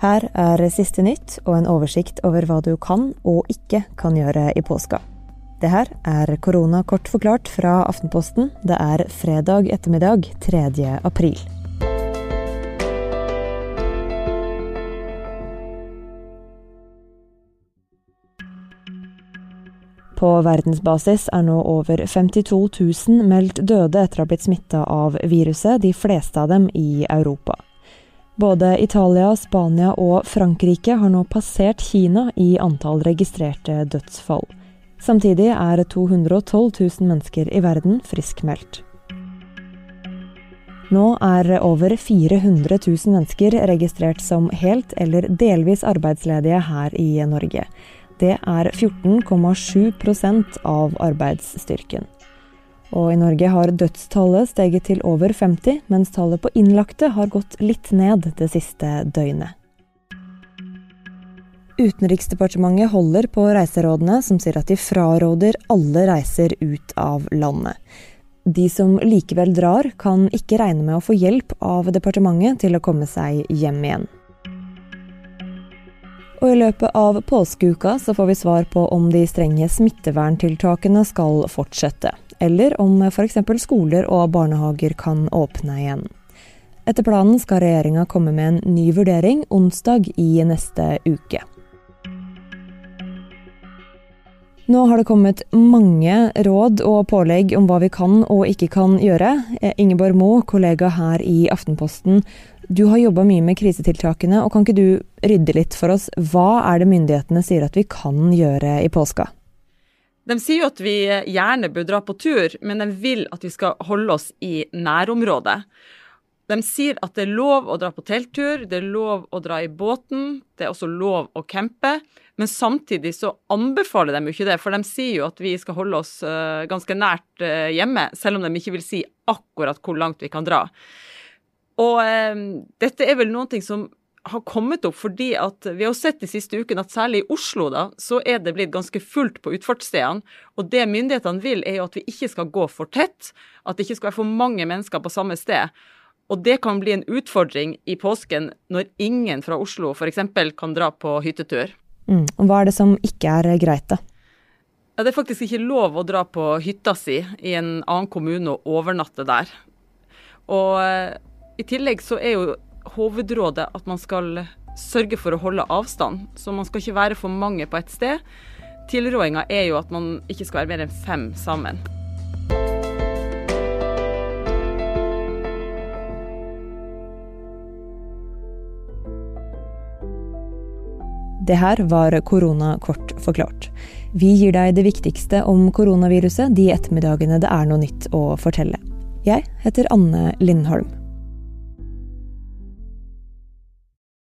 Her er siste nytt og en oversikt over hva du kan og ikke kan gjøre i påska. Det her er korona kort forklart fra Aftenposten. Det er fredag ettermiddag 3. april. På verdensbasis er nå over 52 000 meldt døde etter å ha blitt smitta av viruset, de fleste av dem i Europa. Både Italia, Spania og Frankrike har nå passert Kina i antall registrerte dødsfall. Samtidig er 212 000 mennesker i verden friskmeldt. Nå er over 400 000 mennesker registrert som helt eller delvis arbeidsledige her i Norge. Det er 14,7% av arbeidsstyrken. Og i Norge har dødstallet steget til over 50, mens tallet på innlagte har gått litt ned det siste døgnet. Utenriksdepartementet holder på reiserådene som sier at de fraråder alle reiser ut av landet. De som likevel drar, kan ikke regne med å få hjelp av departementet til å komme seg hjem igjen. Og i løpet av påskeuka så får vi svar på om de strenge smitteverntiltakene skal fortsette eller om f.eks. skoler og barnehager kan åpne igjen. Etter planen skal regjeringa komme med en ny vurdering onsdag i neste uke. Nå har det kommet mange råd og pålegg om hva vi kan og ikke kan gjøre. Ingeborg Moe, kollega her i Aftenposten, du har jobba mye med krisetiltakene, og kan ikke du rydde litt for oss? Hva er det myndighetene sier at vi kan gjøre i påska? De sier jo at vi gjerne bør dra på tur, men de vil at vi skal holde oss i nærområdet. De sier at det er lov å dra på telttur, det er lov å dra i båten, det er også lov å campe. Men samtidig så anbefaler de jo ikke det, for de sier jo at vi skal holde oss uh, ganske nært uh, hjemme, selv om de ikke vil si akkurat hvor langt vi kan dra. Og eh, dette er vel noe som har kommet opp fordi at vi har sett de siste ukene at særlig i Oslo da, så er det blitt ganske fullt på utfartsstedene. Og det myndighetene vil, er jo at vi ikke skal gå for tett, at det ikke skal være for mange mennesker på samme sted. Og det kan bli en utfordring i påsken når ingen fra Oslo f.eks. kan dra på hyttetur. Mm. Og Hva er det som ikke er greit, da? Ja, det er faktisk ikke lov å dra på hytta si i en annen kommune og overnatte der. Og eh, i tillegg så er jo hovedrådet at man skal sørge for å holde avstand. Så man skal ikke være for mange på ett sted. Tilrådinga er jo at man ikke skal være mer enn fem sammen. Det her var korona kort forklart. Vi gir deg det viktigste om koronaviruset de ettermiddagene det er noe nytt å fortelle. Jeg heter Anne Lindholm.